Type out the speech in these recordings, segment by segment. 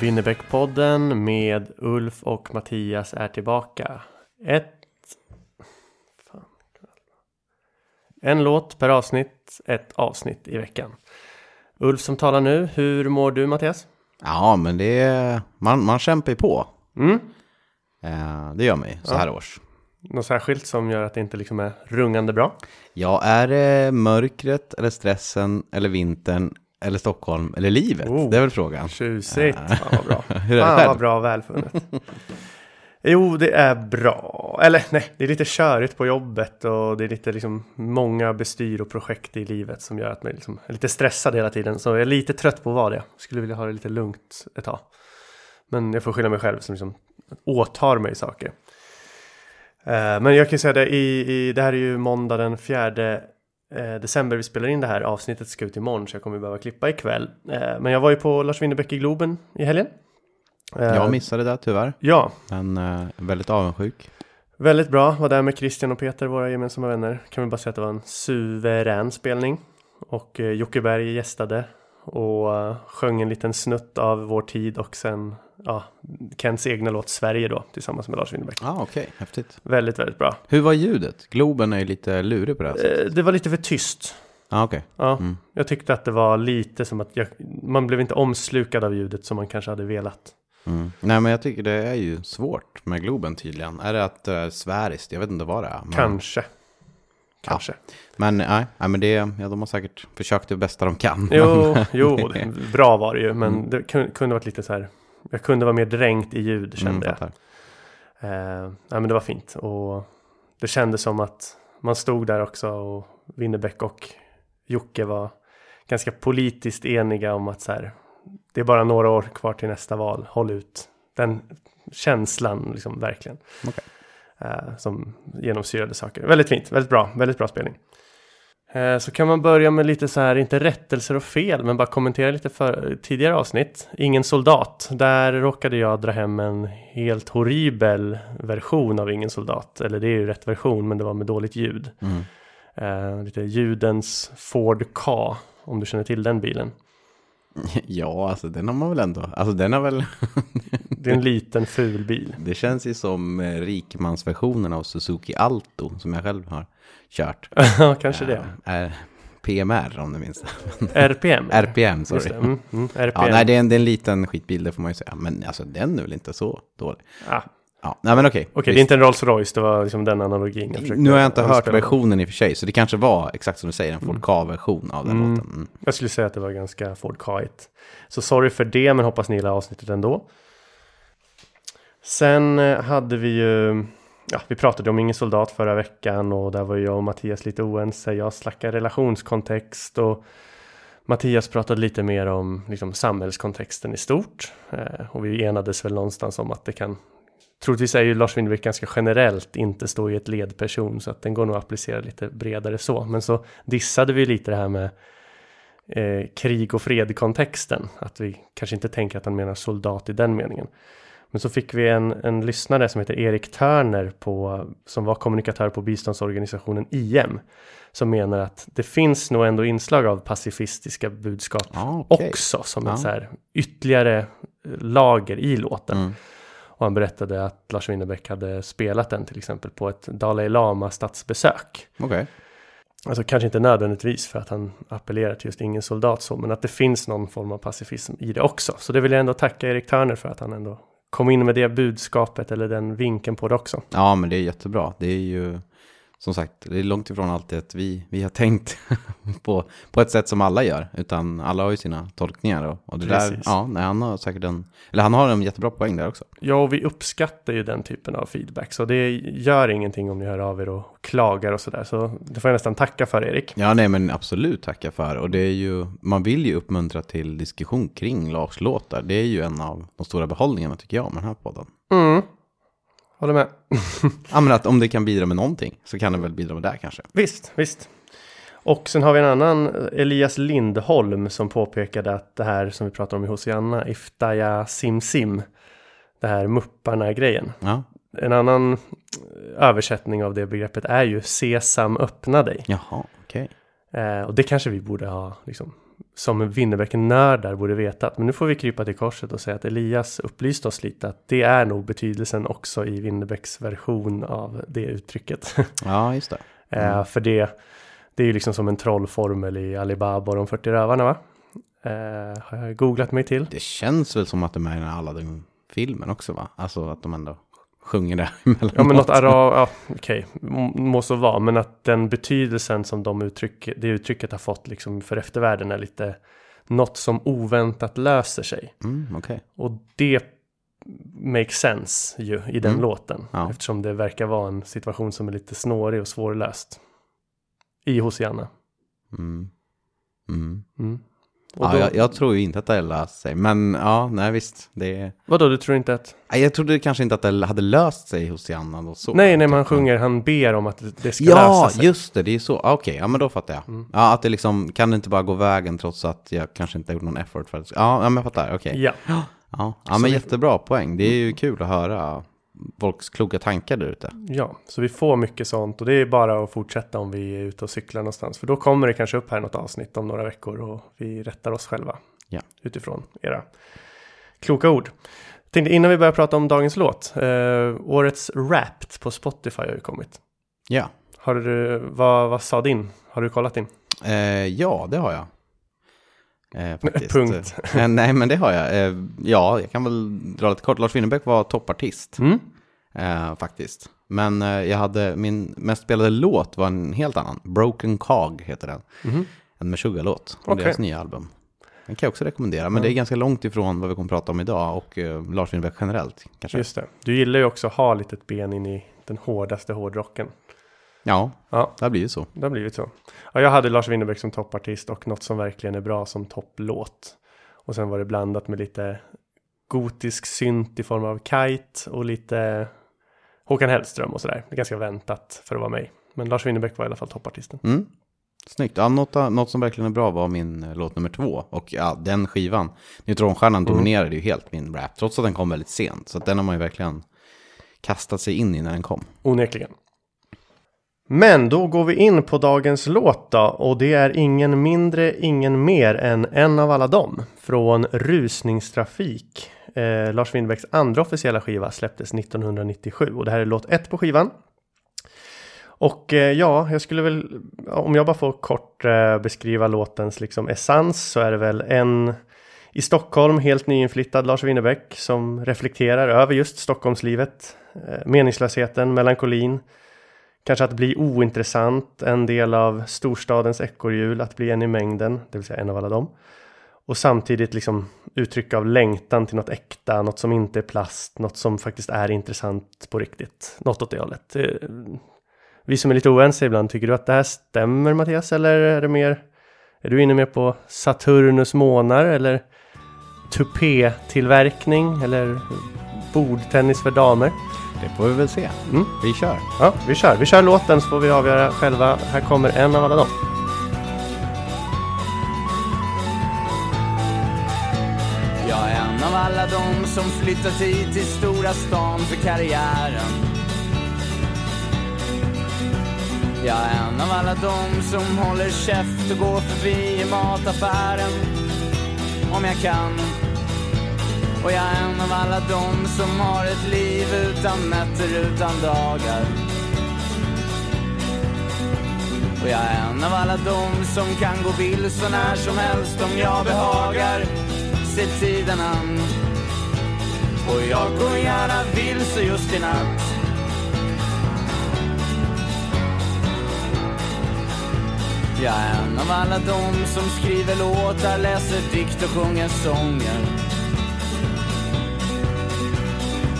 Winnerbäckpodden med Ulf och Mattias är tillbaka. Ett... Fan. En låt per avsnitt, ett avsnitt i veckan. Ulf som talar nu, hur mår du Mattias? Ja, men det är, man, man kämpar ju på. Mm. Eh, det gör ju så här års. Något särskilt som gör att det inte liksom är rungande bra? Ja, är det mörkret eller stressen eller vintern eller Stockholm eller livet? Oh. Det är väl frågan. Tjusigt, fan vad bra. Hur är det själv? vad bra välfunnet. Jo, det är bra. Eller nej, det är lite körigt på jobbet och det är lite liksom många bestyr och projekt i livet som gör att man liksom är lite stressad hela tiden. Så jag är lite trött på att vara det. Skulle vilja ha det lite lugnt ett tag. Men jag får skylla mig själv som liksom åtar mig saker. Eh, Men jag kan ju säga det, i, i, det här är ju måndag den 4 eh, december vi spelar in det här. Avsnittet ska ut imorgon så jag kommer behöva klippa ikväll. Eh, Men jag var ju på Lars Winnerbäck i Globen i helgen. Eh, Jag missade det tyvärr, Ja, men eh, väldigt avundsjuk. väldigt bra. Var där med Christian och Peter, våra gemensamma vänner. Kan vi bara säga att det var en suverän spelning. Och eh, Jocke Berg gästade och eh, sjöng en liten snutt av vår tid och sen ja, Kents egna låt Sverige då tillsammans med Lars Winnerbäck. Ja, ah, okej, häftigt. Väldigt, väldigt bra. Hur var ljudet? Globen är ju lite lurig på det här sättet. Eh, Det var lite för tyst. Ah, okej. Ja, Mm. jag tyckte att det var lite som att jag, man blev inte omslukad av ljudet som man kanske hade velat. Mm. Nej, men jag tycker det är ju svårt med Globen tydligen. Är det att det är sväriskt? Jag vet inte vad det är. Men, Kanske. Kanske. Men nej, nej, men det, ja, de har säkert försökt det bästa de kan. Jo, jo, bra var det ju, men Mm. det kunde, varit lite så här. Jag kunde vara mer dränkt i ljud Mm, kände jag. fattar. Eh, ja, men det var fint och det kändes som att man stod där också och Winnerbäck och Jocke var ganska politiskt eniga om att så här, det är bara några år kvar till nästa val, håll ut. Den känslan liksom verkligen. Okej. Eh, som genomsyrade saker. Väldigt fint, väldigt bra, väldigt bra spelning. Eh, Så kan man börja med lite så här, inte rättelser och fel, men bara kommentera lite för tidigare avsnitt. Ingen soldat. Där råkade jag dra hem en helt horribel version av Ingen soldat. Eller det är ju rätt version, men det var med dåligt ljud. Mm. Eh, lite ljudens Ford Ka, om du känner till den bilen. Ja, alltså den har man väl ändå. Alltså den har väl. Det är en liten ful bil. Det känns ju som eh, rikmansversionen av Suzuki Alto som jag själv har kört. Ja, kanske det. Eh, PMR om du minns det. RPM. RPM, sorry. det. Mm, mm, RPM. Ja, nej, det är, en, det är en liten skitbil, det får man ju säga. Men alltså den är väl inte så dålig. Ja, Ja, nej men okej. Okej, det är visst. inte en Rolls Royce, det var liksom den analogin jag försökte Nu har jag inte hört anspela versionen i och för sig, så det kanske var exakt som du säger, en Ford Ka-version av den Mm. låten. Mm. Jag skulle säga att det var ganska Ford Ka-igt. Så sorry för det, men hoppas ni gillar avsnittet ändå. Sen eh, hade vi ju, ja, vi pratade om Ingen Soldat förra veckan och där var jag och Mattias lite oense. Jag slackade relationskontext och Mattias pratade lite mer om liksom, samhällskontexten i stort. Eh, och vi enades väl någonstans om att det kan Troligtvis är ju Lars Winnerbäck ganska generellt inte stå i ett ledperson så att den går nog att applicera lite bredare så. Men så dissade vi lite det här med eh, krig och fred-kontexten. Att vi kanske inte tänker att han menar soldat i den meningen. Men så fick vi en, en lyssnare som heter Erik Törner på, som var kommunikatör på biståndsorganisationen IM. Som menar att det finns nog ändå inslag av pacifistiska budskap Ja, okej. också. Som Ja. ett så här ytterligare lager i låten. Mm. Och han berättade att Lars Winnerbäck hade spelat den till exempel på ett Dalai Lama statsbesök. Okej. Alltså kanske inte nödvändigtvis för att han appellerar till just ingen soldat så, men att det finns någon form av pacifism i det också. Så det vill jag ändå tacka Erik Törner för att han ändå kom in med det budskapet eller den vinkeln på det också. Ja, men det är jättebra. Det är ju, som sagt, det är långt ifrån alltid att vi, vi har tänkt på, på ett sätt som alla gör. Utan alla har ju sina tolkningar. Och, och det där, ja, nej, han har säkert en, eller han har en jättebra poäng där också. Ja, och vi uppskattar ju den typen av feedback, så det gör ingenting om ni hör av er och klagar och sådär. Så det får jag nästan tacka för Erik. Ja, nej, men absolut tacka för. Och det är ju, man vill ju uppmuntra till diskussion kring Lars låtar. Det är ju en av de stora behållningarna tycker jag med den här podden. Mm. Håller med. Ja, men att om det kan bidra med någonting så kan det väl bidra med det kanske. Visst, visst. Och sen har vi en annan, Elias Lindholm, som påpekade att det här som vi pratar om i Hosianna, Iftaya Sim Sim, det här mupparna-grejen. Ja, En annan eh, översättning av det begreppet är ju Sesam öppna dig. jaha, okej. Eh, och det kanske vi borde ha, liksom, som Winnerbäck-nördar borde veta. Men nu får vi krypa till korset och säga att Elias upplyste oss lite att det är nog betydelsen också i Winnerbäcks version av det uttrycket. Ja, just det. Eh, för det, det är ju liksom som en trollformel i Alibaba och de 40 rövarna va? Eh, har jag googlat mig till. Det känns väl som att de är i den här Aladdin-filmen också va? Alltså att de ändå sjunger emellanåt. Ja men något arab, ja okej, må- må så vara. Men att den betydelsen som de uttryck, det uttrycket har fått liksom för eftervärlden är lite något som oväntat löser sig. Mm, okej. Och det makes sense ju i den Mm. låten. Ja. Eftersom det verkar vara en situation som är lite snårig och svårlöst. I Hosianna. Mm. Mm. Ja, då, jag, jag tror ju inte att det löst sig. Men ja, nej visst. Det... Vadå, du tror inte att... Jag trodde kanske inte att det hade löst sig hos Janna och så. Nej, nej, man sjunger, han ber om att det ska Ja, lösa sig. just det, det är så. Ah, Okej, ja men då fattar jag. Mm. Ja, att det liksom, kan det inte bara gå vägen trots att jag kanske inte gjort någon effort för att... Ja, ja men jag fattar, okej. Ja, Ja, ja Så men jättebra poäng. Det är ju kul att höra folks kloka tankar där ute. ja, så vi får mycket sånt och det är bara att fortsätta om vi är ute och cyklar någonstans. För då kommer det kanske upp här något avsnitt om några veckor och vi rättar oss själva. Ja. Utifrån era kloka ord. Tänkte innan vi börjar prata om dagens låt. Eh, årets Wrapped på Spotify har ju kommit. Ja, Har du, vad, vad sa din? Har du kollat din? eh, ja det har jag. Eh. Punkt. Eh, nej, men det har jag. Eh, ja, jag kan väl dra lite kort. Lars Winnerbäck var toppartist. Mm. Eh, faktiskt. Men eh, jag hade, min mest spelade låt var en helt annan. Broken Cog heter den. Mhm. En Meshuggah-låt. från Okej. deras nya album. Den kan jag också rekommendera. Men det är ganska långt ifrån vad vi kommer att prata om idag. Och eh, Lars Winnerbäck generellt. Kanske. Just det. Du gillar ju också att ha lite ben in i den hårdaste hårdrocken. Ja, Ja, det har blivit så. det har blivit så. Ja, jag hade Lars Winnerbäck som toppartist och något som verkligen är bra som topplåt. Och sen var det blandat med lite gotisk synt i form av Kite och lite Håkan Hellström och sådär. Det är ganska väntat för att vara mig. Men Lars Winnerbäck var i alla fall toppartisten. Mm. Snyggt. Ja, något, något som verkligen är bra var min eh, låt nummer två. Och ja, den skivan, Neutronstjärnan Mm. dominerade ju helt min rap. Trots att den kom väldigt sent. Så den har man ju verkligen kastat sig in i när den kom. Onekligen. Men då går vi in på dagens låt då och det är ingen mindre, ingen mer än en av alla dem från Rusningstrafik. Eh, Lars Winnerbäcks andra officiella skiva släpptes 1997 och det här är låt ett på skivan. Och eh, ja, jag skulle väl, om jag bara får kort eh, beskriva låtens liksom essens så är det väl en I Stockholm helt nyinflyttad Lars Winnerbäck som reflekterar över just Stockholmslivet, eh, meningslösheten, melankolin, kanske att bli ointressant, en del av storstadens ekorrhjul, att bli en i mängden, det vill säga en av alla dem. Och samtidigt liksom uttryck av längtan till något äkta, något som inte är plast, något som faktiskt är intressant på riktigt. Något åt det hållet. Eh, vi som är lite oense ibland, tycker du att det här stämmer Mattias? Eller är det mer, är du inne mer på Saturnus månar eller tupé-tillverkning eller bordtennis för damer? Det får vi väl se. Mm. Vi kör. Ja, vi kör. Vi kör låten så får vi avgöra själva. Här kommer en av alla dem. Jag är en av alla dem som flyttat hit till stora stan för karriären. Jag är en av alla dem som håller käft och går förbi i mataffären. Om jag kan. Och jag är en av alla dem som har ett liv utan nätter, utan dagar. Och jag är en av alla dem som kan gå vilse när som helst om jag behagar. Se tiden an. Och jag går gärna vilse just i natt. Jag är en av alla dem som skriver låtar, läser dikt och sjunger sånger.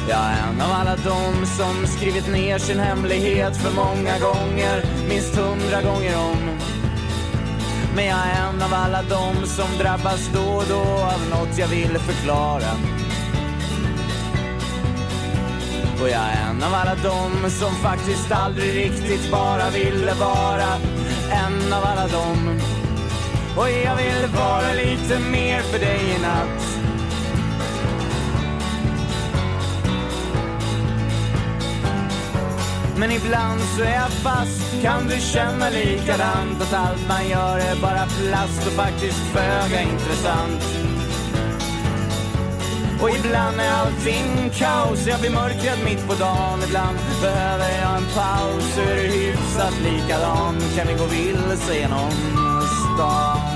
Jag är en av alla dem som skrivit ner sin hemlighet för många gånger, minst hundra gånger om. Men jag är en av alla dem som drabbas då och då av något jag vill förklara. Och jag är en av alla dem som faktiskt aldrig riktigt bara ville vara en av alla dem. Och jag vill vara lite mer för dig i natt. Men ibland så är jag fast. Kan du känna likadant Att allt man gör är bara plast och faktiskt föga intressant? Och ibland är allting kaos. Jag blir mörkrädd mitt på dagen. Ibland behöver jag en paus. Så är du hyfsat likadan Kan vi gå vilse genom stan?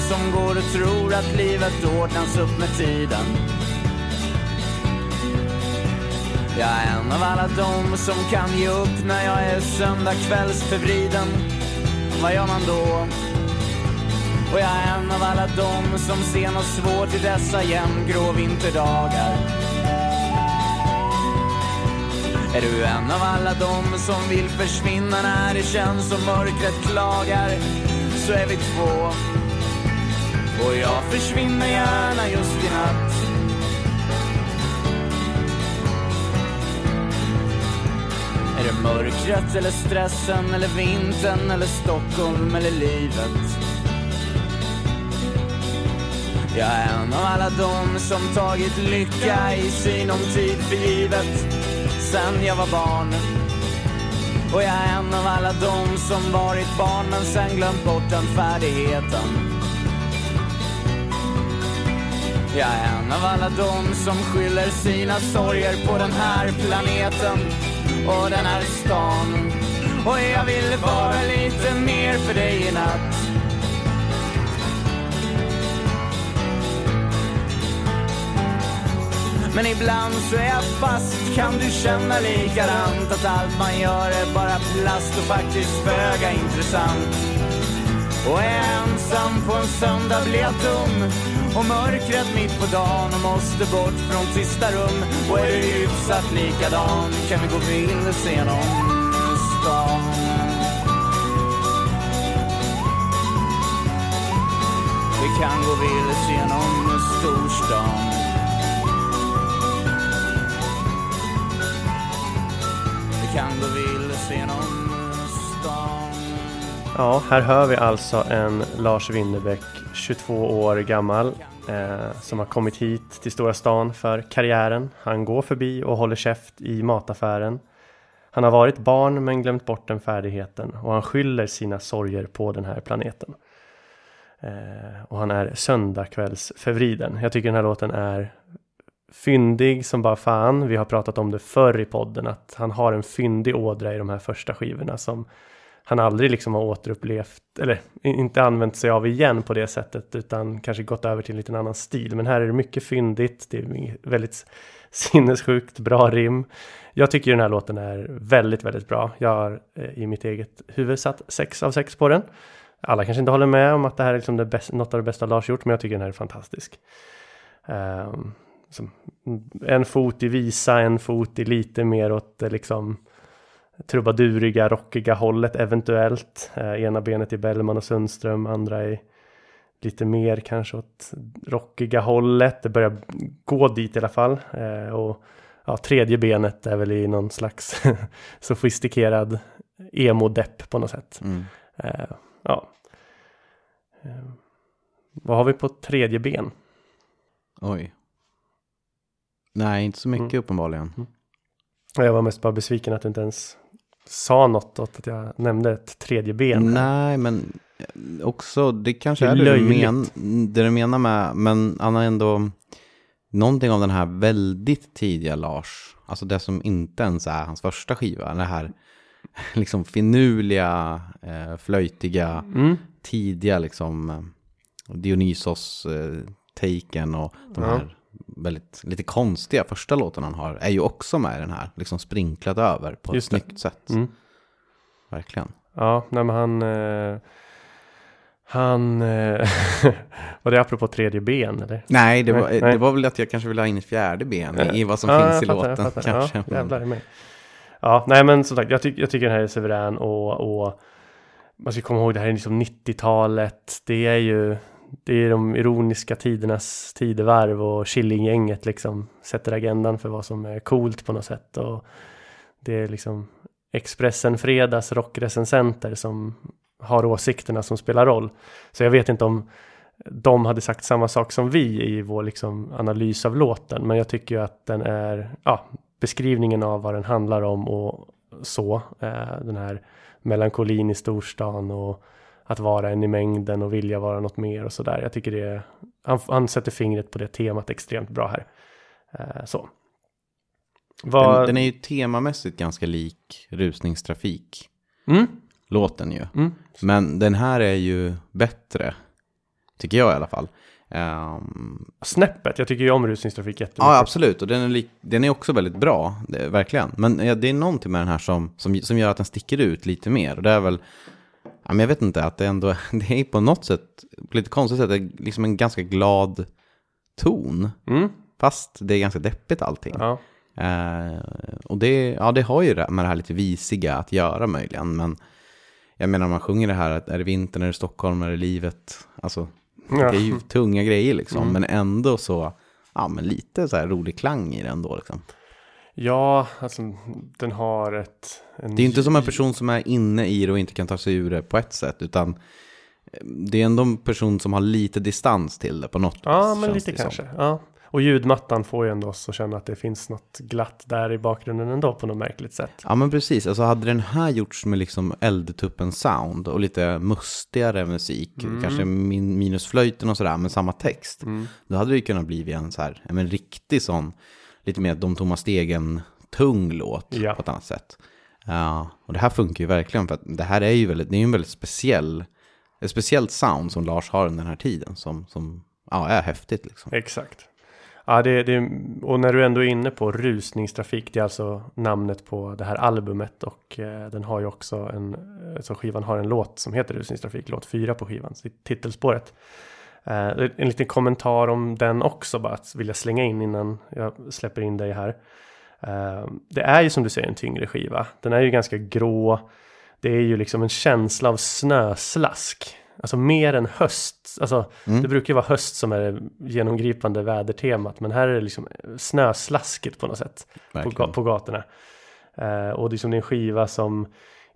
Som går och tror att livet ordnas upp med tiden. Jag är en av alla dem som kan ge upp när jag är söndagkvällsförvriden Vad gör man då? Och jag är en av alla dem som ser något svårt i dessa jämngrå vinterdagar. Är du en av alla dem som vill försvinna när det känns som mörkret klagar? så är vi två. Och jag försvinner gärna just i natt. Är det mörkret eller stressen eller vintern eller Stockholm eller livet? Jag är en av alla dem som tagit lycka i sinom tid för givet sen jag var barn. Och jag är en av alla dem som varit barn men sen glömt bort den färdigheten. Jag är en av alla dem som skyller sina sorger på den här planeten och den här stan. Och jag vill vara lite mer för dig i natt. Men ibland så är jag fast, kan du känna likadant? Att allt man gör är bara plast och faktiskt föga intressant. Och är jag ensam på en söndag blir jag dum och mörkret mitt på dagen och måste bort från sista rum. Och är hyfsat likadan kan vi gå vilse genom stan. Vi kan gå vilse genom storstan. Vi kan gå vilse genom stan. Ja, här hör vi alltså en Lars Winnerbäck, 22 år gammal, eh, som har kommit hit till stora stan för karriären. Han går förbi och håller käft i mataffären. Han har varit barn men glömt bort den färdigheten och han skyller sina sorger på den här planeten. Eh, och han är söndagkvällsförvriden. Jag tycker den här låten är fyndig som bara fan. Vi har pratat om det förr i podden att han har en fyndig ådra i de här första skivorna som han aldrig liksom har återupplevt eller inte använt sig av igen på det sättet utan kanske gått över till en liten annan stil. Men här är det mycket fyndigt. Det är väldigt sinnessjukt bra rim. Jag tycker den här låten är väldigt, väldigt bra. Jag har eh, i mitt eget huvud satt 6 av 6 på den. Alla kanske inte håller med om att det här är liksom det bästa, något av det bästa Lars gjort, men jag tycker den här är fantastisk. Um, en fot i visa, en fot i lite mer åt eh, liksom trubaduriga, rockiga hållet eventuellt. Uh, ena benet i Bellman och Sundström, andra i lite mer kanske åt rockiga hållet. Det börjar gå dit i alla fall. Uh, och ja, tredje benet är väl i någon slags sofistikerad emo-depp på något sätt. Mm. Uh, ja. Uh, vad har vi på tredje ben? Oj. Nej, inte så mycket mm. uppenbarligen. Mm. Jag var mest bara besviken att du inte ens sa något åt att jag nämnde ett tredje ben. Nej, men också, det kanske det är, är det, du men, det du menar med, men han har ändå någonting av den här väldigt tidiga Lars, alltså det som inte ens är hans första skiva, det här liksom finurliga, eh, flöjtiga, mm. tidiga liksom eh, Dionysos-taken eh, och de ja. här väldigt lite konstiga första låten han har är ju också med i den här, liksom sprinklat över på Just ett det. snyggt sätt. Mm. Verkligen. Ja, nej men han... Eh, han... Eh, var det apropå tredje ben eller? Nej det, var, nej, det var väl att jag kanske ville ha in ett fjärde ben i, i vad som ja, finns i fattar, låten. Kanske. Ja, jävlar mig. Ja, nej men som sagt, jag, tyck, jag tycker den här är suverän och, och man ska komma ihåg det här är liksom 90-talet. Det är ju det är de ironiska tidernas tidevarv och Killinggänget liksom sätter agendan för vad som är coolt på något sätt. Och det är liksom Expressen Fredags rockrecensenter som har åsikterna som spelar roll. Så jag vet inte om de hade sagt samma sak som vi i vår liksom analys av låten. Men jag tycker ju att den är, ja, beskrivningen av vad den handlar om och så. Eh, den här melankolin i storstan och att vara en i mängden och vilja vara något mer och sådär. Jag tycker det är, han, han sätter fingret på det temat extremt bra här. Eh, så. Var... Den, den, är ju temamässigt ganska lik rusningstrafik. Mm. Låten ju. Mm. Men den här är ju bättre. Tycker jag i alla fall. Um, Snäppet, jag tycker ju om rusningstrafik jättemycket. Ja, absolut. Och den är, den är också väldigt bra, det, verkligen. Men ja, det är någonting med den här som, som, som gör att den sticker ut lite mer. Och det är väl Ja, men jag vet inte, att det ändå det är på något sätt, på lite konstigt sätt, liksom en ganska glad ton. Mm. Fast det är ganska deppigt allting. Ja. Eh, och det, ja, det har ju med det här lite visiga att göra möjligen. Men jag menar, man sjunger det här, att är det vintern, är det Stockholm, är det livet? Alltså, ja. det är ju tunga grejer liksom. Mm. Men ändå så, ja men lite så här rolig klang i det ändå liksom. Ja, alltså den har ett... det är inte som en person som är inne i det och inte kan ta sig ur det på ett sätt, utan eh, det är ändå en person som har lite distans till det på något Ja, vis, men lite kanske. Ja. Och ljudmattan får ju ändå oss att känna att det finns något glatt där i bakgrunden ändå på något märkligt sätt. Ja, men precis. Alltså hade den här gjorts med liksom eldtuppen sound och lite mustigare musik, mm. kanske min minus flöjten och sådär, med samma text, mm. då hade det ju kunnat bli en så här, en riktig sån lite mer de tomma stegen tung låt ja. på ett annat sätt. Ja, och det här funkar ju verkligen för att det här är ju väldigt, det är en väldigt speciell, ett speciellt sound som Lars har under den här tiden som, som ja, är häftigt liksom. Exakt. Ja, det, det, och när du ändå är inne på rusningstrafik, det är alltså namnet på det här albumet och eh, den har ju också en, så skivan har en låt som heter rusningstrafik, låt fyra på skivan, titelspåret. Uh, en liten kommentar om den också bara att vilja slänga in innan jag släpper in dig här. Uh, det är ju som du säger en tyngre skiva. Den är ju ganska grå. Det är ju liksom en känsla av snöslask. Alltså mer än höst. Alltså mm. det brukar ju vara höst som är det genomgripande vädertemat. Men här är det liksom snöslasket på något sätt. På, på gatorna. Uh, och det är som en skiva som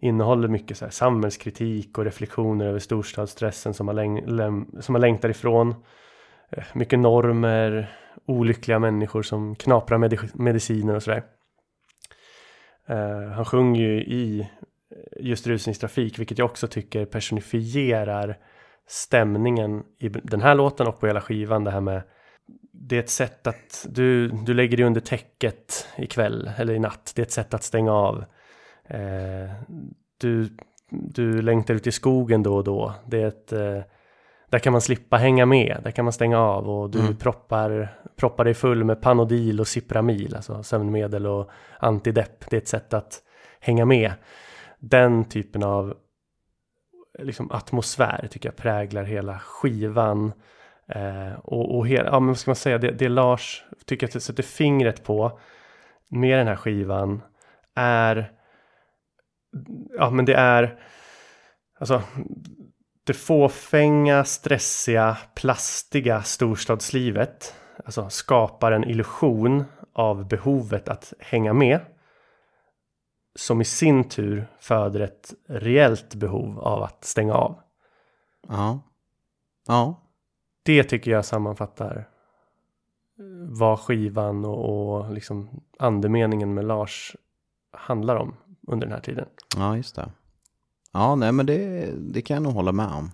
innehåller mycket så här samhällskritik och reflektioner över storstadsstressen som man, läng- som man längtar ifrån. Eh, mycket normer, olyckliga människor som knaprar med mediciner och sådär. Uh, han sjunger ju i just rusningstrafik, vilket jag också tycker personifierar stämningen i den här låten och på hela skivan. Det här med det är ett sätt att du, du lägger dig under täcket ikväll eller i natt. Det är ett sätt att stänga av. Eh, du, du längtar ut i skogen då och då. Det är ett, eh, där kan man slippa hänga med. Där kan man stänga av och du Mm. proppar, proppar dig full med Panodil och Cipramil, alltså sömnmedel och antidepp. Det är ett sätt att hänga med. Den typen av liksom, atmosfär tycker jag präglar hela skivan. Eh, och och hela, ja, men vad ska man säga, det, det Lars tycker att det sätter fingret på med den här skivan är, ja men det är, alltså det fåfänga, stressiga, plastiga storstadslivet, alltså skapar en illusion av behovet att hänga med. Som i sin tur föder ett reellt behov av att stänga av. Ja. Ja. det tycker jag sammanfattar eh, vad skivan och, och liksom andemeningen med Lars handlar om under den här tiden. Ja, just det. Ja, nej men det, det kan jag nog hålla med om.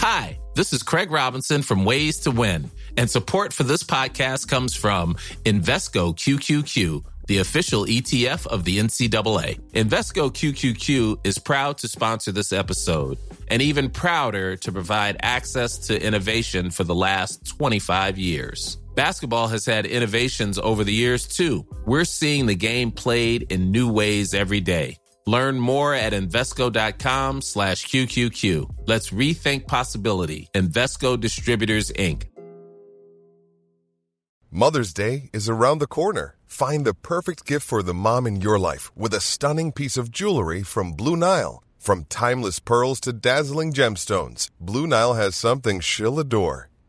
Hi, this is Craig Robinson from Ways to Win, and support for this podcast comes from Invesco QQQ, the official ETF of the NCAA. Invesco QQQ is proud to sponsor this episode and even prouder to provide access to innovation for the last 25 years. Basketball has had innovations over the years too. We're seeing the game played in new ways every day. Learn more at Invesco.com slash QQQ. Let's rethink possibility. Invesco Distributors, Inc. Mother's Day is around the corner. Find the perfect gift for the mom in your life with a stunning piece of jewelry from Blue Nile. From timeless pearls to dazzling gemstones, Blue Nile has something she'll adore.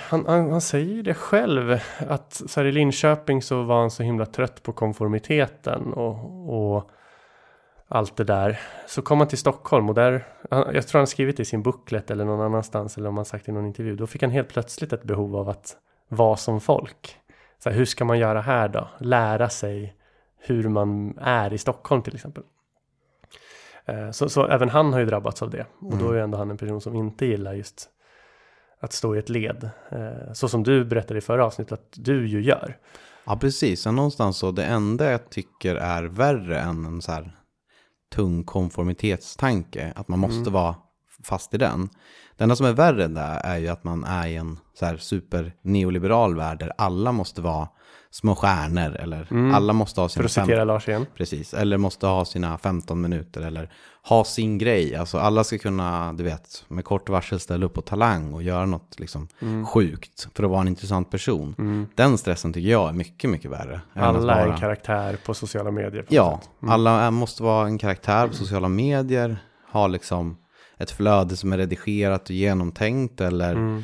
Han, han, han säger det själv att så här, i Linköping så var han så himla trött på konformiteten och, och allt det där. Så kom han till Stockholm och där, jag tror han skrivit det i sin booklet eller någon annanstans eller om han sagt i någon intervju. Då fick han helt plötsligt ett behov av att vara som folk. Så här, hur ska man göra här då? Lära sig hur man är i Stockholm till exempel. Eh, Så, så även han har ju drabbats av det. Och då är ju ändå han en person som inte gillar just att stå i ett led. Eh, Så som du berättade i förra avsnittet att du ju gör. Ja, precis. Så någonstans så det enda jag tycker är värre än en så här tung konformitetstanke, att man måste vara fast i den. Det enda som är värre än det är ju att man är i en så här super neoliberal värld där alla måste vara små stjärnor eller alla måste ha För sina att citera Lars igen. Precis, eller måste ha sina 15 minuter eller ha sin grej. Alltså alla ska kunna, du vet, med kort varsel ställa upp på talang och göra något liksom Mm. sjukt för att vara en intressant person. Den stressen tycker jag är mycket, mycket värre. Alla är en karaktär på sociala medier. på Ja, sätt. alla måste vara en karaktär på sociala medier, ha liksom ett flöde som är redigerat och genomtänkt eller, Mm.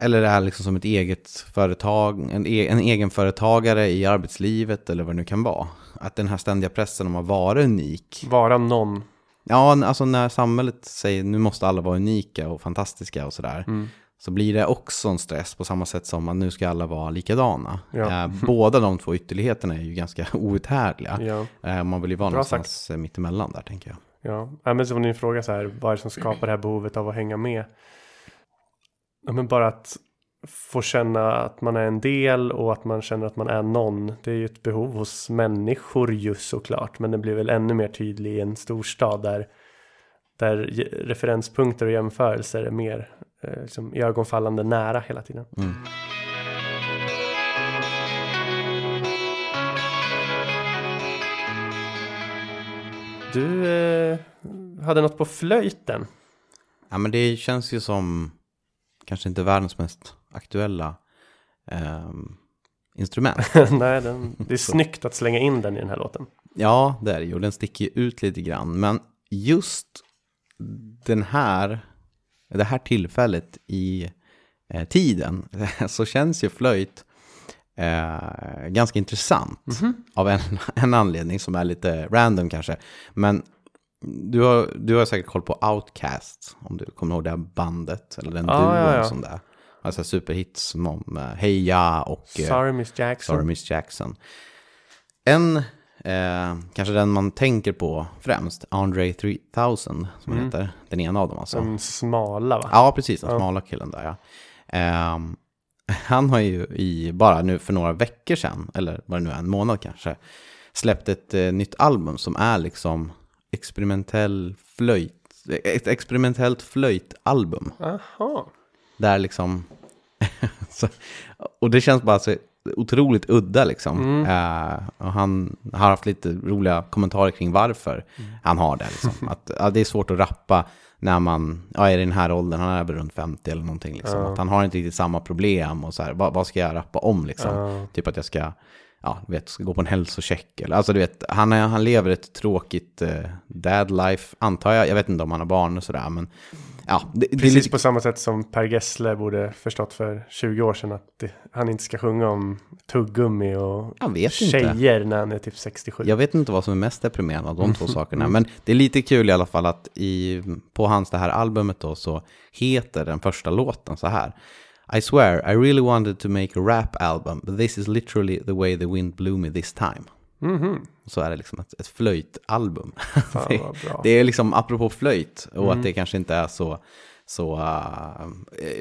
Eller är liksom som ett eget företag, en, e, en egenföretagare i arbetslivet eller vad det nu kan vara. Att den här ständiga pressen om att vara unik. Vara någon. Ja, alltså när samhället säger nu måste alla vara unika och fantastiska och sådär. Mm. Så blir det också en stress på samma sätt som att nu ska alla vara likadana. Ja. Eh, båda de två ytterligheterna är ju ganska outhärdliga. Ja. Eh, Man vill ju vara Bra någonstans eh, mittemellan där tänker jag. Ja, ja men som din fråga så här, vad är det som skapar det här behovet av att hänga med? Ja, men bara att få känna att man är en del och att man känner att man är någon. Det är ju ett behov hos människor ju såklart, men det blir väl ännu mer tydlig i en storstad där, där referenspunkter och jämförelser är mer eh, liksom, ögonfallande nära hela tiden. Du eh, hade något på flöjten. Ja men det känns ju som kanske inte världens mest aktuella ehm, instrument. Nej, den, det är snyggt att slänga in den i den här låten. Ja, det är det ju. Den sticker ju ut lite grann. Men just den här, det här tillfället i eh, tiden så känns ju flöjt eh, ganska intressant. Av en, en anledning som är lite random kanske. Men du har, du har säkert koll på Outcast, om du kommer ihåg det här bandet, eller den Ja, duon ja, ja. som det är. Alltså superhits som om eh, Heja och eh, Sorry Miss Jackson. Sorry Miss Jackson. En, eh, kanske den man tänker på främst, Andre 3000, som han heter. Den ena av dem alltså. Den smala va? Ja, precis. Den Ja. smala killen där, ja. Ehm, han har ju i, bara nu för några veckor sedan, eller vad det nu är, en månad kanske, släppt ett eh, nytt album som är liksom experimentell flöjt, ett experimentellt flöjtalbum. Jaha. Där liksom, så, och det känns bara så otroligt udda liksom. Eh, och han har haft lite roliga kommentarer kring varför han har det. Liksom. Att, ja, det är svårt att rappa när man ja, är i den här åldern, han är väl runt 50 eller någonting. Liksom. Att han har inte riktigt samma problem och så här, vad, vad ska jag rappa om liksom? Typ att jag ska, ja, du vet, ska gå på en hälsocheck. Eller, alltså du vet, han, är, han lever ett tråkigt eh, dad life, antar jag. Jag vet inte om han har barn och sådär, men ja. Det, det Precis lite- på samma sätt som Per Gessle borde förstått för 20 år sedan att det, han inte ska sjunga om tuggummi och vet inte. tjejer när han är typ 67. Jag vet inte vad som är mest deprimerande av de två sakerna. Men det är lite kul i alla fall att i, på hans det här albumet då så heter den första låten så här. I swear I really wanted to make a rap album but this is literally the way the wind blew me this time. Så är det liksom ett, ett flöjtalbum. det, det är liksom apropå flöjt och att det kanske inte är så, så uh,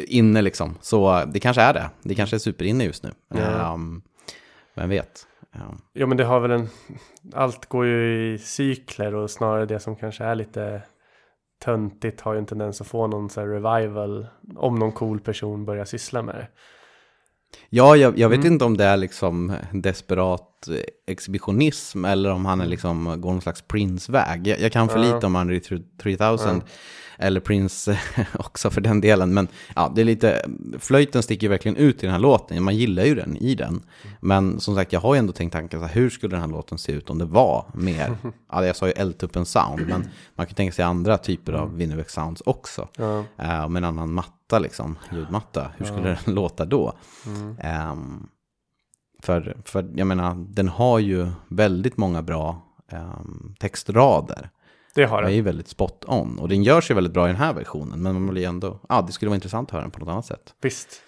inne liksom. Så det kanske är det. Det kanske är superinne just nu. Ja. Um, vem vet. Um, Jo men det har väl en... Allt går ju i cykler och snarare det som kanske är lite töntigt har ju en tendens att få någon så här revival om någon cool person börjar syssla med det. Ja, jag, jag vet Mm. inte om det är liksom desperat exhibitionism eller om han är liksom går någon slags Prince-väg. Jag, jag kan för Mm. Ja. lite om Andre 3000 eller Prince också för den delen. Men ja, det är lite, flöjten sticker verkligen ut i den här låten. Man gillar ju den i den. Men som sagt, jag har ju ändå tänkt tanken, så här, hur skulle den här låten se ut om det var mer, ja, jag sa ju Eldtuppen sound, men man kan tänka sig andra typer av Winneback sounds också. Ja. Eh, med en annan matta, liksom, ljudmatta. Hur skulle den låta då? Ehm, för, för jag menar, den har ju väldigt många bra ehm, textrader. Det har Den är den. ju väldigt spot on. Och den gör sig väldigt bra i den här versionen. Men man blir ändå, ja det skulle vara intressant att höra den på något annat sätt. Visst.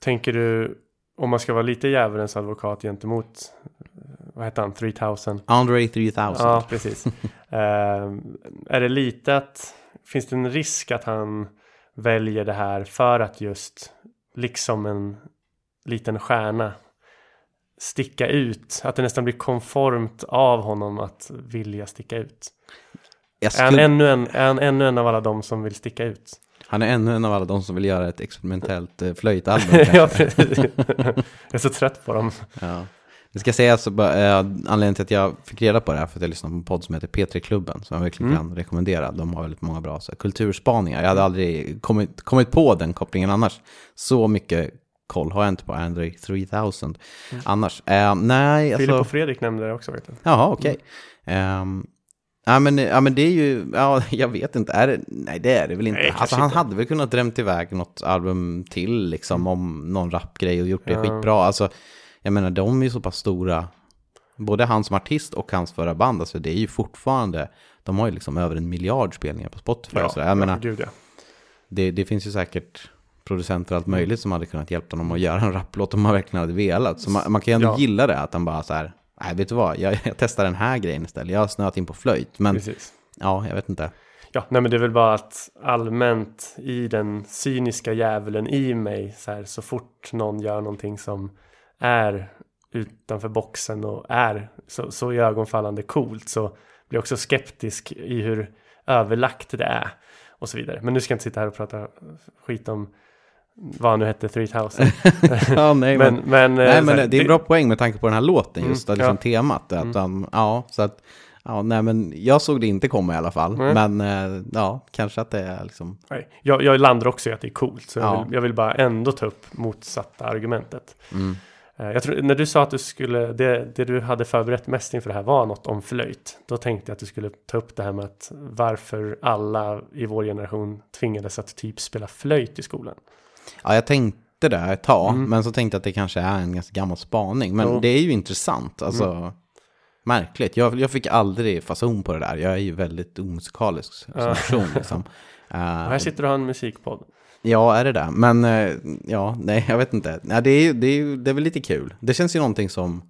Tänker du, om man ska vara lite djävulens advokat gentemot, eh, vad heter han, 3000? Andre 3000. Ja, precis. Eh, är det lite att, finns det en risk att han väljer det här för att just, liksom en liten stjärna, sticka ut? Att det nästan blir konformt av honom att vilja sticka ut? Jag Är han, skulle, ännu en, är han ännu en av alla de som vill sticka ut? han är ännu en av alla de som vill göra ett experimentellt eh, flöjtalbum. ja, precis. Jag är så trött på dem. Ja. Det ska sägas, så bara, eh, anledningen till att jag fick reda på det här för att jag lyssnade på en podd som heter P3 Klubben som jag verkligen Mm. kan rekommendera. De har väldigt många bra så här, kulturspaningar. Jag hade aldrig kommit, kommit på den kopplingen annars. Så mycket koll har jag inte på Andre 3000 annars. Eh, nej, Mm. Filip alltså... och Fredrik nämnde det också. Vet du. Jaha, okej. Ehm, ja, men, ja, men det är ju, ja, jag vet inte, är det, nej det är det väl inte. Nej, alltså han inte. hade väl kunnat drämt iväg något album till, liksom, om någon rapgrej och gjort det Mm. Ja. skitbra. Alltså, jag menar, de är ju så pass stora, både han som artist och hans förra band, alltså det är ju fortfarande, de har ju liksom över en miljard spelningar på Spotify. så jag menar, gud ja. det, det finns ju säkert producenter och allt möjligt som hade kunnat hjälpa honom att göra en rapplåt om man verkligen hade velat. Så man, man kan ju ändå Ja. gilla det, att han bara så här, nej vet du vad, jag, jag testar den här grejen istället. Jag har snöat in på flöjt, men Precis. ja, jag vet inte. Ja, nej men det är väl bara att allmänt i den cyniska djävulen i mig så här så fort någon gör någonting som är utanför boxen och är så, så ögonfallande coolt så blir jag också skeptisk i hur överlagt det är och så vidare. Men nu ska jag inte sitta här och prata skit om vad han nu hette, 3000. ja, nej, men, men, men, eh, nej, men här, det är en bra poäng med tanke på den här låten, just Mm, mm, liksom ja. temat. Att han, ja, så att, ja, nej, men jag såg det inte komma i alla fall. Nej. Men eh, ja, kanske att det är liksom, Nej, jag, jag landar också i att det är coolt. Så jag, Ja. vill, jag vill bara ändå ta upp motsatta argumentet. mm. Eh, Jag tror, när du sa att du skulle, det, det du hade förberett mest inför det här var något om flöjt. Då tänkte jag att du skulle ta upp det här med att varför alla i vår generation tvingades att typ spela flöjt i skolan. Ja, jag tänkte det ett tag, Mm. men så tänkte jag att det kanske är en ganska gammal spaning. Men Jo. det är ju intressant, alltså. Mm. Märkligt. Jag, jag fick aldrig fason på det där. Jag är ju väldigt omusikalisk som Ja. person. Liksom. Och här sitter du och har en musikpodd. Ja, är det det? Men eh, ja, nej, jag vet inte. Nej, det, är, det, är, det är väl lite kul. Det känns ju någonting som,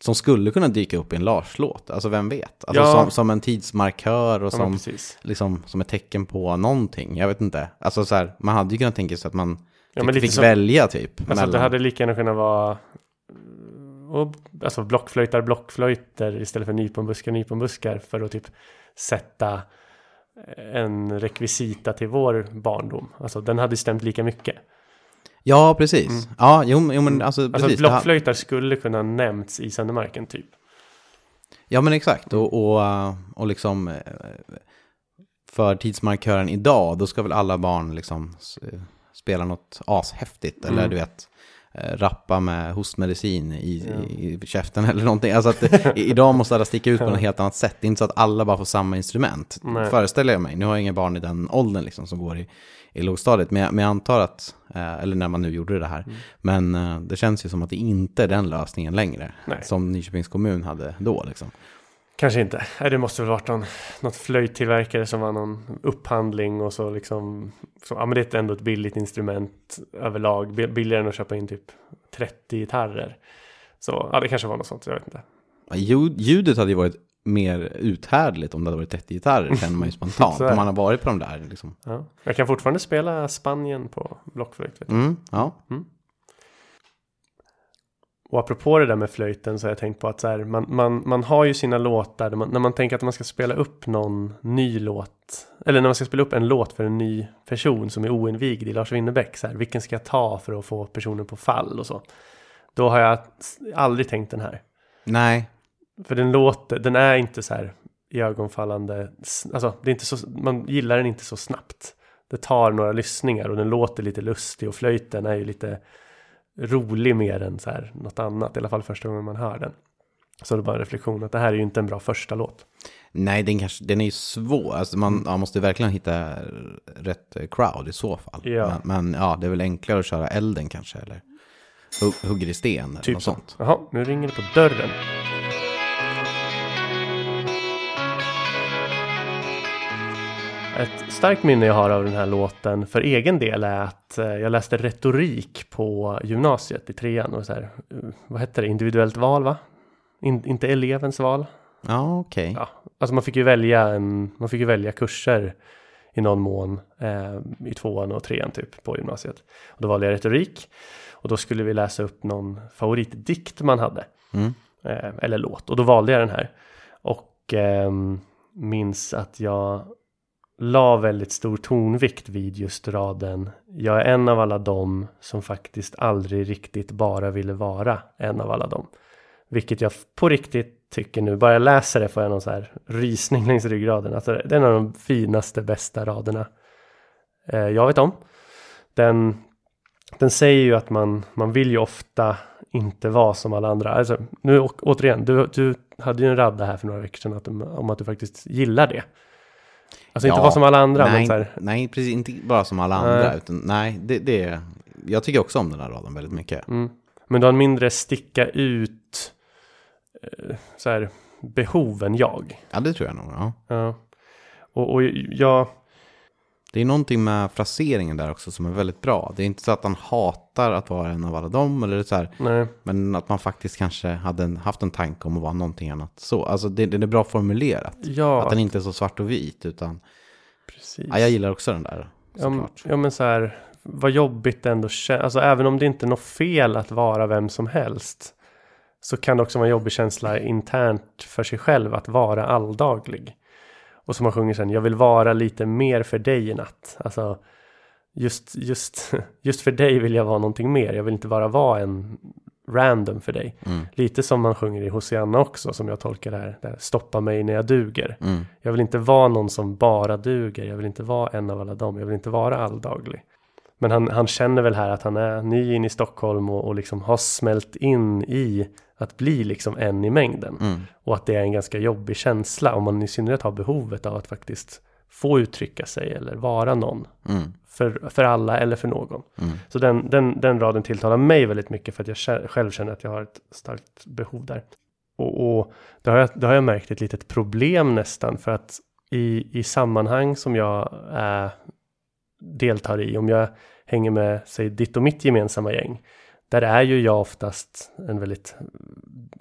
som skulle kunna dyka upp i en Lars-låt. Alltså vem vet? Alltså Ja. som, som en tidsmarkör och Ja, som, liksom, som ett tecken på någonting. Jag vet inte. Alltså så här, man hade ju kunnat tänka sig att man Ja, fick, fick som- välja typ. Alltså det mellan- hade lika gärna kunnat vara och, alltså blockflöjtar, blockflöjter istället för nyponbuskar, nyponbuskar för att typ sätta en rekvisita till vår barndom. Alltså den hade stämt lika mycket. Ja, precis. Ja, jo, jo men alltså, Mm. Alltså precis. det ha- blockflöjtar skulle kunna nämnts i Söndermarken typ. Ja men exakt, och, och, och liksom eh, för tidsmarkören idag, då ska väl alla barn liksom eh, spela något ashäftigt, eller Mm. du vet, rappa med hostmedicin i, i, i käften eller någonting. Alltså att eh, idag måste alla sticka ut på något helt annat sätt. Det är inte så att alla bara får samma instrument, Nej. föreställer jag mig. Nu har jag inga barn i den åldern liksom som går i, i lågstadiet, men jag, men jag antar att, eh, eller när man nu gjorde det här, Mm. men eh, det känns ju som att det inte är den lösningen längre, Nej. som Nyköpings kommun hade då liksom. Kanske inte. Nej, det måste väl varit någon, något flöjttillverkare som var någon upphandling och så liksom. Så, ja men det är ändå ett billigt instrument överlag. Bi- Billigare än att köpa in typ 30 gitarrer. Så ja, det kanske var något sånt. Jag vet inte. Ljudet hade ju varit mer uthärdligt om det hade varit 30 gitarrer, känner man ju spontant. Om man har varit på de där liksom. Ja. Jag kan fortfarande spela Spanien på blockflöjt. Mm, ja. Och apropå det där med flöjten så har jag tänkt på att så här, man, man, man har ju sina låtar man, när man tänker att man ska spela upp någon ny låt. Eller när man ska spela upp en låt för en ny person som är oinvigd i Lars Winnerbäck. Så här, vilken ska jag ta för att få personen på fall och så. Då har jag aldrig tänkt den här. Nej, För den låter, den är inte så här ögonfallande. Alltså det är inte så, man gillar den inte så snabbt. Det tar några lyssningar och den låter lite lustig och flöjten är ju lite rolig mer än så här något annat. I alla fall första gången man hör den. Så det är bara en reflektion att det här är ju inte en bra första låt. nej den, kanske, den är ju svår. Alltså Mm. man, man måste verkligen hitta rätt crowd i så fall. Ja. Men, men ja, det är väl enklare att köra elden kanske, eller hugg, hugger i sten eller Typ något så. sånt. Jaha, nu ringer det på dörren. Ett starkt minne jag har av den här låten för egen del är att eh, jag läste retorik på gymnasiet i trean och så här, eh, vad hette det, individuellt val va? In, inte elevens val. Ja, okej. Ja, alltså man fick ju välja en, man fick ju välja kurser i någon mån eh, i tvåan och trean typ på gymnasiet. Och då valde jag retorik och då skulle vi läsa upp någon favoritdikt man hade. Mm. Eh, eller låt och då valde jag den här. Och ehm, minns att jag la väldigt stor tonvikt vid just raden Jag är en av alla dem som faktiskt aldrig riktigt bara ville vara en av alla dem. Vilket jag på riktigt tycker nu, bara jag läser det får jag någon så här rysning längs ryggraden. Alltså det är en av de finaste, bästa raderna eh, jag vet om. Den, den säger ju att man, man vill ju ofta inte vara som alla andra. Alltså, nu å, återigen, du, du hade ju en radda här för några veckor sedan att, om att du faktiskt gillar det. Alltså inte Ja, vara som alla andra, nej, här, nej, precis. Inte bara som alla andra. Nej. Utan, nej, det, det är... Jag tycker också om den här raden väldigt mycket. Mm. Men du har en mindre sticka ut eh, så här, behov än jag. Ja, det tror jag nog. Ja. Ja. Och, och jag, Det är någonting med fraseringen där också som är väldigt bra. Det är inte så att han hatar att vara en av alla dem, eller så här, nej, men att man faktiskt kanske hade en, haft en tanke om att vara någonting annat. Så, alltså det, det är bra formulerat. ja, Att den inte är så svart och vit, utan precis. ja, jag gillar också den där. Ja, ja men så här, vad jobbigt det ändå känns. Alltså även om det inte är något fel att vara vem som helst. Så kan det också vara en jobbig känsla internt för sig själv att vara alldaglig. Och som man sjunger sen, jag vill vara lite mer för dig i natt. Alltså just, just, just för dig vill jag vara någonting mer. Jag vill inte bara vara en random för dig. Mm. Lite som man sjunger i Hosianna också, som jag tolkar det här. Det här Stoppa mig när jag duger. Mm. Jag vill inte vara någon som bara duger. Jag vill inte vara en av alla dem. Jag vill inte vara alldaglig. Men han, han känner väl här att han är ny in i Stockholm och, och liksom har smält in i att bli liksom en i mängden. Mm. Och att det är en ganska jobbig känsla om man i synnerhet har behovet av att faktiskt få uttrycka sig eller vara någon. Mm. För, för alla eller för någon. Mm. Så den, den, den raden tilltalar mig väldigt mycket för att jag själv känner att jag har ett starkt behov där. Och, och det, har jag, det har jag märkt ett litet problem nästan för att i, i sammanhang som jag äh, deltar i, om jag hänger med, säg ditt och mitt gemensamma gäng, där är ju jag oftast en väldigt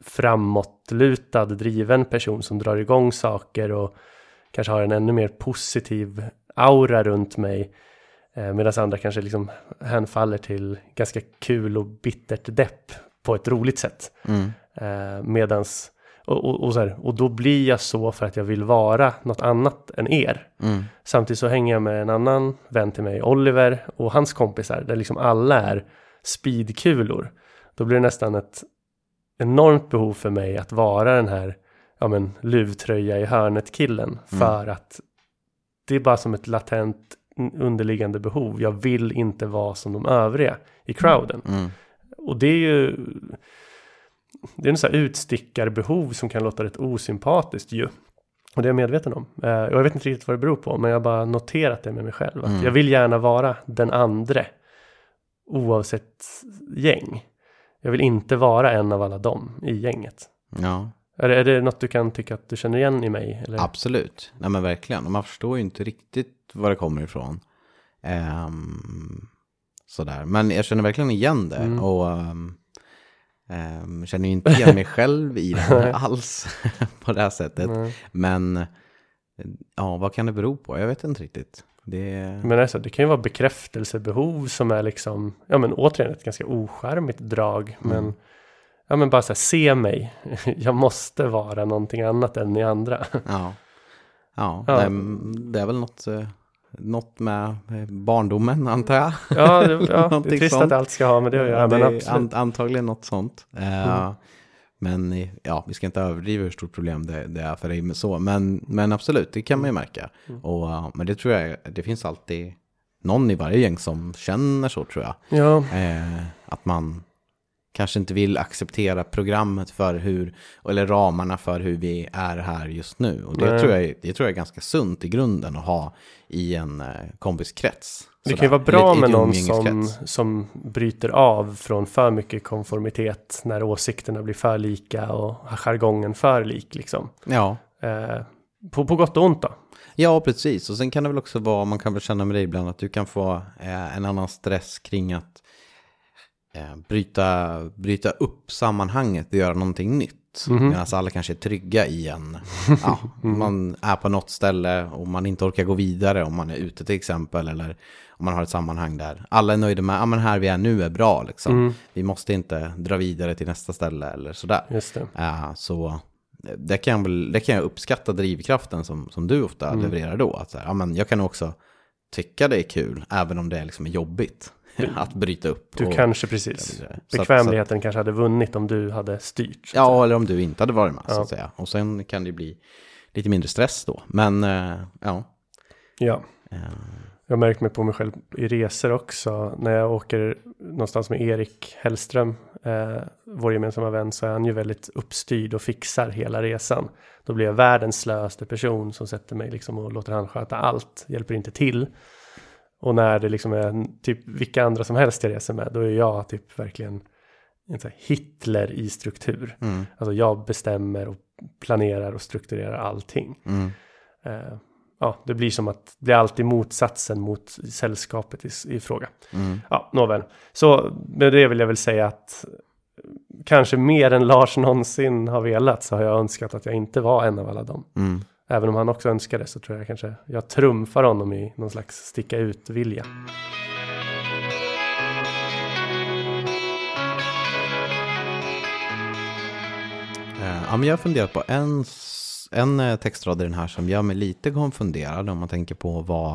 framåtlutad, driven person som drar igång saker och kanske har en ännu mer positiv aura runt mig. Eh, Medan andra kanske liksom hänfaller till ganska kul och bittert depp på ett roligt sätt. Mm. Eh, medans, och, och, och, så här, och då blir jag så för att jag vill vara något annat än er. Mm. Samtidigt så hänger jag med en annan vän till mig, Oliver, och hans kompisar, där liksom alla är speedkulor. Då blir det nästan ett enormt behov för mig att vara den här ja, men, luvtröja i hörnet-killen. För att det är bara som ett latent underliggande behov. Jag vill inte vara som de övriga i crowden. Mm. Och det är ju det är en sån här utstickarbehov som kan låta rätt osympatiskt ju. Och det är jag medveten om. Eh, jag vet inte riktigt vad det beror på, men jag har bara noterat det med mig själv. Att Mm. Jag vill gärna vara den andre, oavsett gäng. Jag vill inte vara en av alla dem i gänget. Ja, Är det, är det något du kan tycka att du känner igen i mig? Eller? absolut. Nej men verkligen. Och man förstår ju inte riktigt var det kommer ifrån. Ehm, sådär. Men jag känner verkligen igen det. Mm. Och ehm, ehm, känner ju inte igen mig själv i det alls på det här sättet. Nej. Men ja, vad kan det bero på? Jag vet inte riktigt. Det... Men alltså, det kan ju vara bekräftelsebehov som är liksom, ja men återigen ett ganska oskärmigt drag. Mm. Men, ja men bara så här, se mig. Jag måste vara någonting annat än ni andra. Ja, ja, Ja. Men det är väl något, eh, något med eh, barndomen antar jag. Ja, det, ja, det är trist sånt. att allt ska ha med det att göra, det men absolut. an, antagligen något sånt. Mm. Men eh, ja, vi ska inte överdriva hur stort problem det, det är för dig med så. Men, men absolut, det kan man ju märka. Mm. Och, eh, men det tror jag, det finns alltid någon i varje gäng som känner så tror jag. Ja, Eh, att man kanske inte vill acceptera programmet för hur, eller ramarna för hur vi är här just nu. Och det, Nej. tror jag, det tror jag är ganska sunt i grunden att ha i en eh, kompiskrets. det kan ju vara bra med någon som, som bryter av från för mycket konformitet när åsikterna blir för lika och jargongen för lik liksom. Ja. Eh, på, på gott och ont då. ja, precis. Och sen kan det väl också vara, man kan väl känna med dig ibland, att du kan få eh, en annan stress kring att eh, bryta, bryta upp sammanhanget och göra någonting nytt. Mhm. Medan alla kanske är trygga i en, ja, man är på något ställe och man inte orkar gå vidare om man är ute till exempel. Eller om man har ett sammanhang där alla är nöjda med, ja men här vi är nu är bra liksom. Mm. Vi måste inte dra vidare till nästa ställe eller sådär. Just det. Ja, så det kan, jag väl, det kan jag uppskatta drivkraften som, som du ofta Mm. levererar då. Att så här, ja, men jag kan också tycka det är kul, även om det liksom är jobbigt att bryta upp. Du och- kanske precis. Så att- så att- Bekvämligheten kanske hade vunnit om du hade styrt. så att säga. Ja, eller om du inte hade varit med så Ja. att säga. Och sen kan det bli lite mindre stress då. Men eh, ja. ja. Eh, Jag har märkt mig på mig själv i resor också. När jag åker någonstans med Erik Hellström, eh, vår gemensamma vän, så är han ju väldigt uppstyrd och fixar hela resan. Då blir jag världens slöaste person som sätter mig liksom och låter han sköta allt, hjälper inte till. Och när det liksom är typ vilka andra som helst jag reser med, då är jag typ verkligen Hitler i struktur. mm, Alltså jag bestämmer och planerar och strukturerar allting. mm, Eh, ja, det blir som att det är alltid motsatsen mot sällskapet i, i fråga. mm. Ja, nåväl. Så med det vill jag väl säga att kanske mer än Lars någonsin har velat så har jag önskat att jag inte var en av alla dem. Mm. Även om han också önskade så tror jag kanske jag trumfar honom i någon slags sticka ut-vilja. Eh, Ja, men jag har funderat på en, en eh, textrad i den här som gör mig lite konfunderad om man tänker på vad,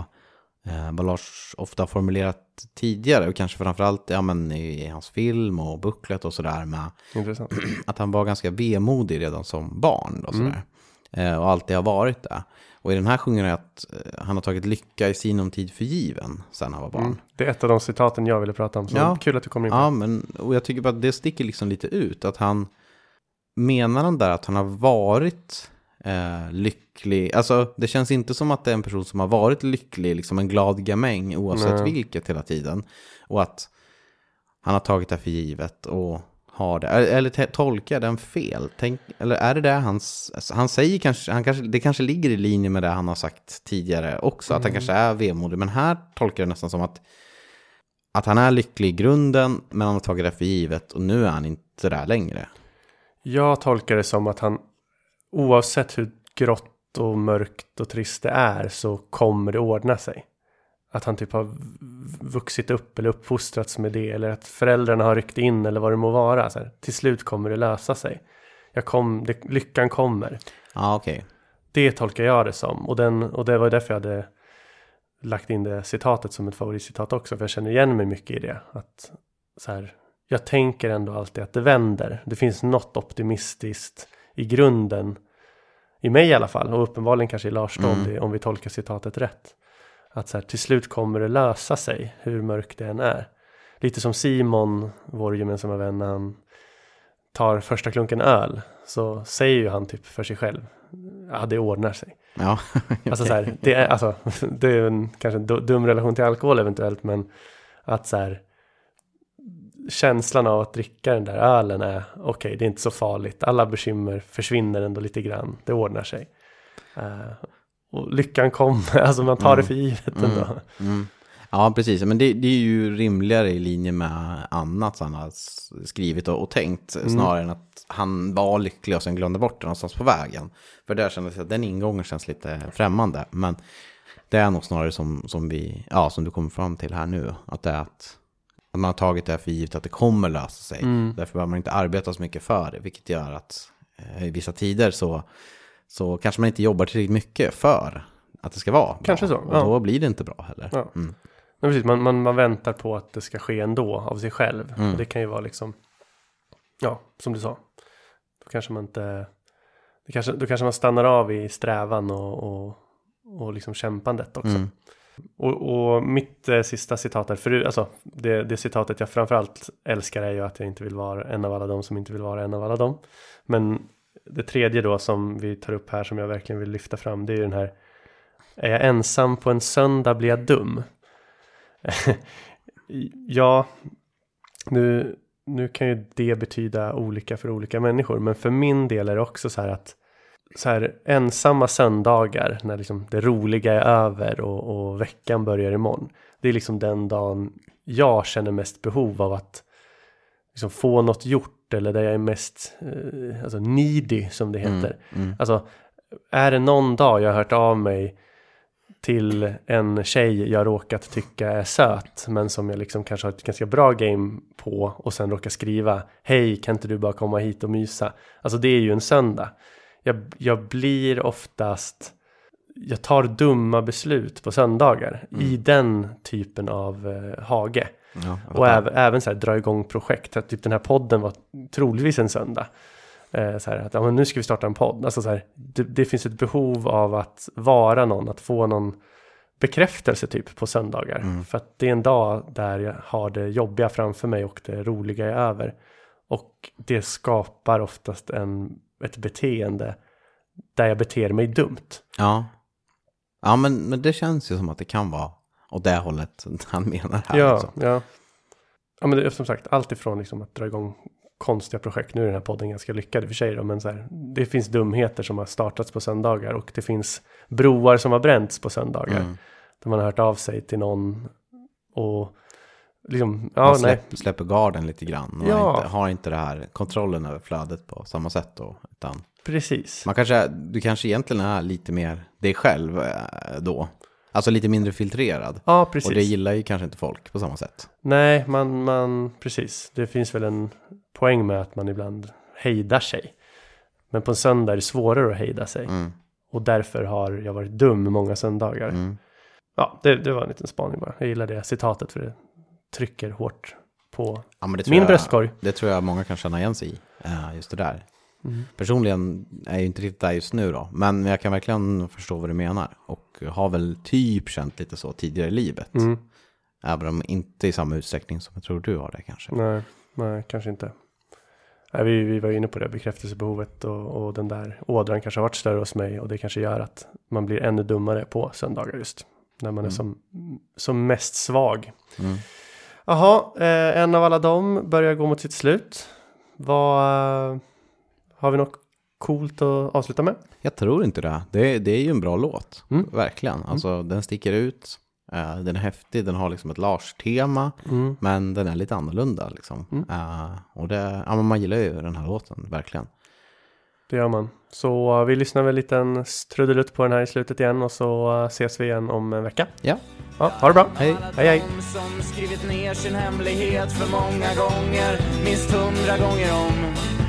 eh, vad Lars ofta har formulerat tidigare och kanske framförallt ja, men i hans film och bucklet och sådär med Intressant. att han var ganska vemodig redan som barn. Då, sådär. Eh, och alltid har varit det. Och i den här sjunger han att eh, han har tagit lycka i sinom tid för given sen han var barn. Mm. Det är ett av de citaten jag ville prata om. Så Ja. kul att du kommer in på Ja, men och jag tycker bara att det sticker liksom lite ut. Att han, menar han där att han har varit eh, lycklig. Alltså det känns inte som att det är en person som har varit lycklig, liksom en glad gamäng oavsett Nej. vilket hela tiden. Och att han har tagit det för givet och har det. Eller, eller tolkar jag den fel? Tänk, eller är det det hans, alltså, han säger kanske, han kanske, det kanske ligger i linje med det han har sagt tidigare också, att han kanske är vemodig. Men här tolkar jag nästan som att, att han är lycklig i grunden, men han har tagit det för givet och nu är han inte där längre. Jag tolkar det som att han oavsett hur grått och mörkt och trist det är så kommer det ordna sig. Att han typ har vuxit upp eller uppfostrats med det eller att föräldrarna har ryckt in eller vad det må vara. Så här, till slut kommer det lösa sig. Jag kom, det, lyckan kommer. Ja, okej. Det tolkar jag det som. Och, den, och det var därför jag hade lagt in det citatet som ett favoritcitat också. För jag känner igen mig mycket i det. Att så här, jag tänker ändå alltid att det vänder. Det finns något optimistiskt i grunden. I mig i alla fall. Och uppenbarligen kanske i Lars då, om, det, om vi tolkar citatet rätt. Att så här, till slut kommer det lösa sig. Hur mörkt det än är. Lite som Simon, vår gemensamma vän, när han tar första klunken öl. Så säger ju han typ för sig själv. Ja, det ordnar sig. Ja, Alltså så här, det är, alltså, det är en kanske en du- dum relation till alkohol eventuellt, men att så här, känslan av att dricka den där ölen är, okej, det är inte så farligt, alla bekymmer försvinner ändå lite grann, det ordnar sig. Eh, och lyckan kommer, alltså man tar det för givet ändå. Mm. Ja, precis. Men det, det är ju rimligare i linje med annat han har skrivit och, och tänkt. Mm. Snarare än att han var lycklig och sen glömde bort det någonstans på vägen. För där kändes det att den ingången känns lite främmande. Men det är nog snarare som, som, vi, ja, som du kommer fram till här nu. Att det är att, att man har tagit det här för givet att det kommer lösa sig. Mm. Därför behöver man inte arbeta så mycket för det. Vilket gör att eh, i vissa tider så, så kanske man inte jobbar tillräckligt mycket för att det ska vara bra. Kanske så, Och ja. då blir det inte bra heller. Ja. Mm. Men precis, man, man, man väntar på att det ska ske ändå av sig själv. Mm. Och det kan ju vara liksom, ja, som du sa. Då kanske man inte, det kanske, då kanske man stannar av i strävan och, och, och liksom kämpandet också. Mm. Och, och mitt eh, sista citat här, förut, alltså det, det citatet jag framförallt älskar är ju att jag inte vill vara en av alla dem som inte vill vara en av alla dem. Men det tredje då som vi tar upp här som jag verkligen vill lyfta fram det är ju den här Är jag ensam på en söndag blir jag dum. ja, nu, nu kan ju det betyda olika för olika människor. Men för min del är det också så här att så här, ensamma söndagar när liksom det roliga är över och, och veckan börjar imorgon. Det är liksom den dagen jag känner mest behov av att liksom få något gjort eller där jag är mest eh, alltså needy som det heter. mm. Alltså är det någon dag jag har hört av mig till en tjej jag råkat tycka är söt men som jag liksom kanske har ett ganska bra game på och sen råkar skriva hej kan inte du bara komma hit och mysa alltså det är ju en söndag jag, jag blir oftast jag tar dumma beslut på söndagar i den typen av eh, hage Ja, och även, även så här, dra igång projekt. Att typ den här podden var troligtvis en söndag. Eh, så här, att ja, men nu ska vi starta en podd. Alltså så här, det, det finns ett behov av att vara någon, att få någon bekräftelse typ på söndagar. Mm. För att det är en dag där jag har det jobbiga framför mig och det roliga är över. Och det skapar oftast en, ett beteende där jag beter mig dumt. Ja, ja men, men det känns ju som att det kan vara åt det hållet han menar här. Ja, också. ja. ja men det är som sagt allt ifrån liksom att dra igång konstiga projekt. Nu är den här podden ganska lyckad i och för sig då, men så här, det finns dumheter som har startats på söndagar och det finns broar som har bränts på söndagar. Mm. Där man har hört av sig till någon och liksom, ja Man nej. släpper, garden lite grann. Man Ja. inte, har inte det här kontrollen över flödet på samma sätt då. Utan Precis. man kanske, du kanske egentligen är lite mer dig själv eh, då. Alltså lite mindre filtrerad. Ja, precis. Och det gillar ju kanske inte folk på samma sätt. Nej, man, man, precis. Det finns väl en poäng med att man ibland hejdar sig. Men på en söndag är det svårare att hejda sig. Mm. Och därför har jag varit dum många söndagar. Mm. Ja, det, det var en liten spaning bara. Jag gillar det citatet för det trycker hårt på Ja, men det tror min jag, bröstkorg. Det tror jag många kan känna igen sig i. eh, Just det där. Mm. Personligen är jag ju inte riktigt där just nu då. Men jag kan verkligen förstå vad du menar. Och har väl typ känt lite så tidigare i livet. Mm. Även om inte i samma utsträckning som jag tror du har det kanske. Nej, nej, kanske inte. Nej, vi, vi var inne på det, bekräftelsebehovet och, och den där ådran kanske har varit större hos mig och det kanske gör att man blir ännu dummare på söndagar just. När man är som, som mest svag. Mm. Jaha, eh, en av alla dem börjar gå mot sitt slut. Vad, har vi något coolt att avsluta med? Jag tror inte det. Det, det är ju en bra låt. Mm. Verkligen. Alltså den sticker ut. Eh, den är häftig. Den har liksom ett Lars-tema. Mm. Men den är lite annorlunda liksom. Eh, och det, ja, men man gillar ju den här låten. Verkligen. Det gör man. Så eh, vi lyssnar väl en liten trudelutt på den här i slutet igen och så eh, ses vi igen om en vecka. Ja. Ja, ha det bra. Hej. Hej hej. De som skrivit ner sin hemlighet för många gånger, minst hundra gånger om.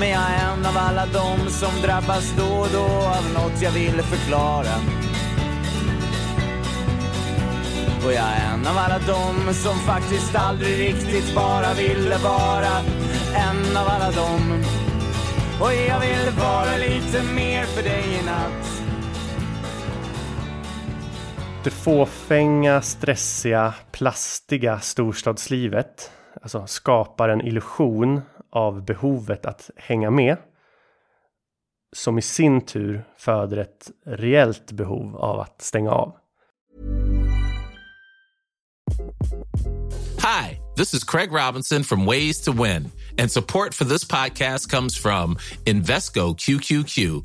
Men jag är en av alla de som drabbas då och då av något jag ville förklara. Och jag är en av alla de som faktiskt aldrig riktigt bara ville vara en av alla dem. Och jag vill vara lite mer för dig i natt. Det fåfänga, stressiga, plastiga storstadslivet alltså skapar en illusion av behovet att hänga med som i sin tur föder ett reellt behov av att stänga av. Hi, this is Craig Robinson from Ways to Win, and support for this podcast comes from Invesco QQQ,